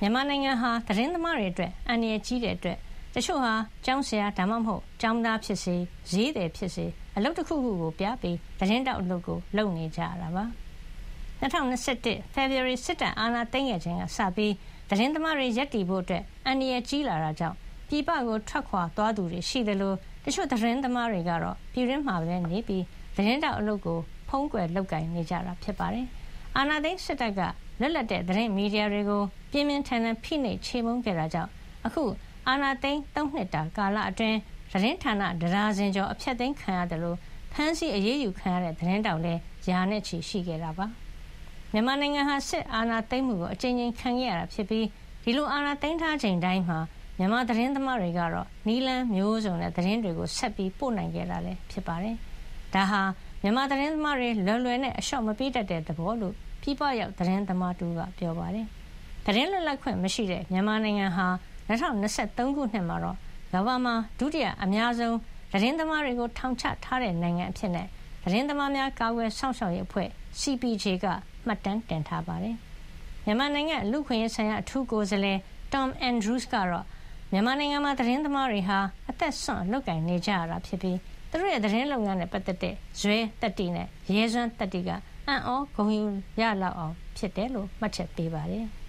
မြန်မာနိုင်ငံဟာ သတင်းသမားတွေအတွက် အန္တရာယ်ကြီးတဲ့အတွက် တချို့ဟာ ကျောင်းဆရာ ဒါမှမဟုတ် ကျောင်းသားဖြစ်စေ ဈေးသည်ဖြစ်စေ အလုပ်တစ်ခုခုကို ပြပြီး သတင်းတောက်အလုပ်ကို လုပ်နေကြရတာပါ2021 February စစ်တပ်အာဏာသိမ်းခဲ့ခြင်းကစပြီး သတင်းသမားတွေရက်တီဖို့အတွက်အန္တရာယ်ကြီးလာတာကြောင့် ပြည်ပကို ထွက်ခွာသွားသူတွေ ရှိတယ်လို့တချို့ သတင်းသမားတွေကတော့ ပြည်ရင်းမှာပဲနေပြီး သတင်းတောက်အလုပ်ကို ဖုံးကွယ်လုပ်ကင်နေကြတာ ဖြစ်ပါတယ် အာဏာသိမ်းစစ်တပ်က လက်လက်တဲ့ သတင်းမီဒီယာတွေကို ပြင်းပြင်းထန်ထန် ဖိနှိပ်ချေမှုန်းခဲ့တာကြောင့် အခု အာဏာသိမ်း ၃ နှစ်တာ ကာလအတွင်း သတင်းဌာနဒရာစင်ကျော် အဖြတ်သိမ်းခံရတယ်လို့ဖမ်းဆီးအရေးယူခံရတဲ့ သတင်းတောက်လည်းယာနဲ့ချီ ရှိခဲ့တာပါ မြန်မာနိုင်ငံဟာ စစ်အာဏာသိမ်းမှုကို အကြိမ်ကြိမ် ခံခဲ့ရတာဖြစ်ပြီး ဒီလို အာဏာသိမ်းထားချိန်တိုင်းမှာ မြန်မာသတင်းသမားတွေကတော့နီလန်းမျိုးစုံနဲ့ သတင်းတွေကို ဆက်ပြီး ပို့နိုင်ခဲ့တာလည်းဖြစ်ပါတယ်။ ဒါဟာ မြန်မာသတင်းသမားတွေ လွယ်လွယ်နဲ့ အလျှော့မပေးတတ်တဲ့ သဘောလို့ ပြပရောက် သတင်းသမားတူကပြောပါတယ်။သတင်းလွတ်လပ်ခွင့်မရှိတဲ့ မြန်မာနိုင်ငံဟာ2023ခုနှစ်မှာတော့ ကမ္ဘာမှာ ဒုတိယအများဆုံး သတင်းသမားတွေကို ထောင်ချထားတဲ့ နိုင်ငံအဖြစ်နဲ့သတင်းသမားများ ကာကွယ်စောင့်ရှောက်ရေးအဖွဲ့ CPJ က မှတ်တမ်းတင်ထားပါတယ်။မြန်မာနိုင်ငံလူခွင့်ရေးဆိုင်ရာ အထူးကိုယ်စားလှယ် Tom Andrews ကတော့ မြန်မာနိုင်ငံမှာ သတင်းသမားတွေဟာ အသက်ဆွန့် လုပ်ကင်နေကြရတာ ဖြစ်ပြီး သူတို့ရဲ့သတင်းလုပ်ငန်းနဲ့ပတ်သက်တဲ့ဇွဲတက်တီနဲ့ရဲစွမ်းတက်တီကအံ့ဩဂုဏ်ယူရလောက်အောင် ဖြစ်တယ်လို့မှတ်ချက်ပေးပါတယ်။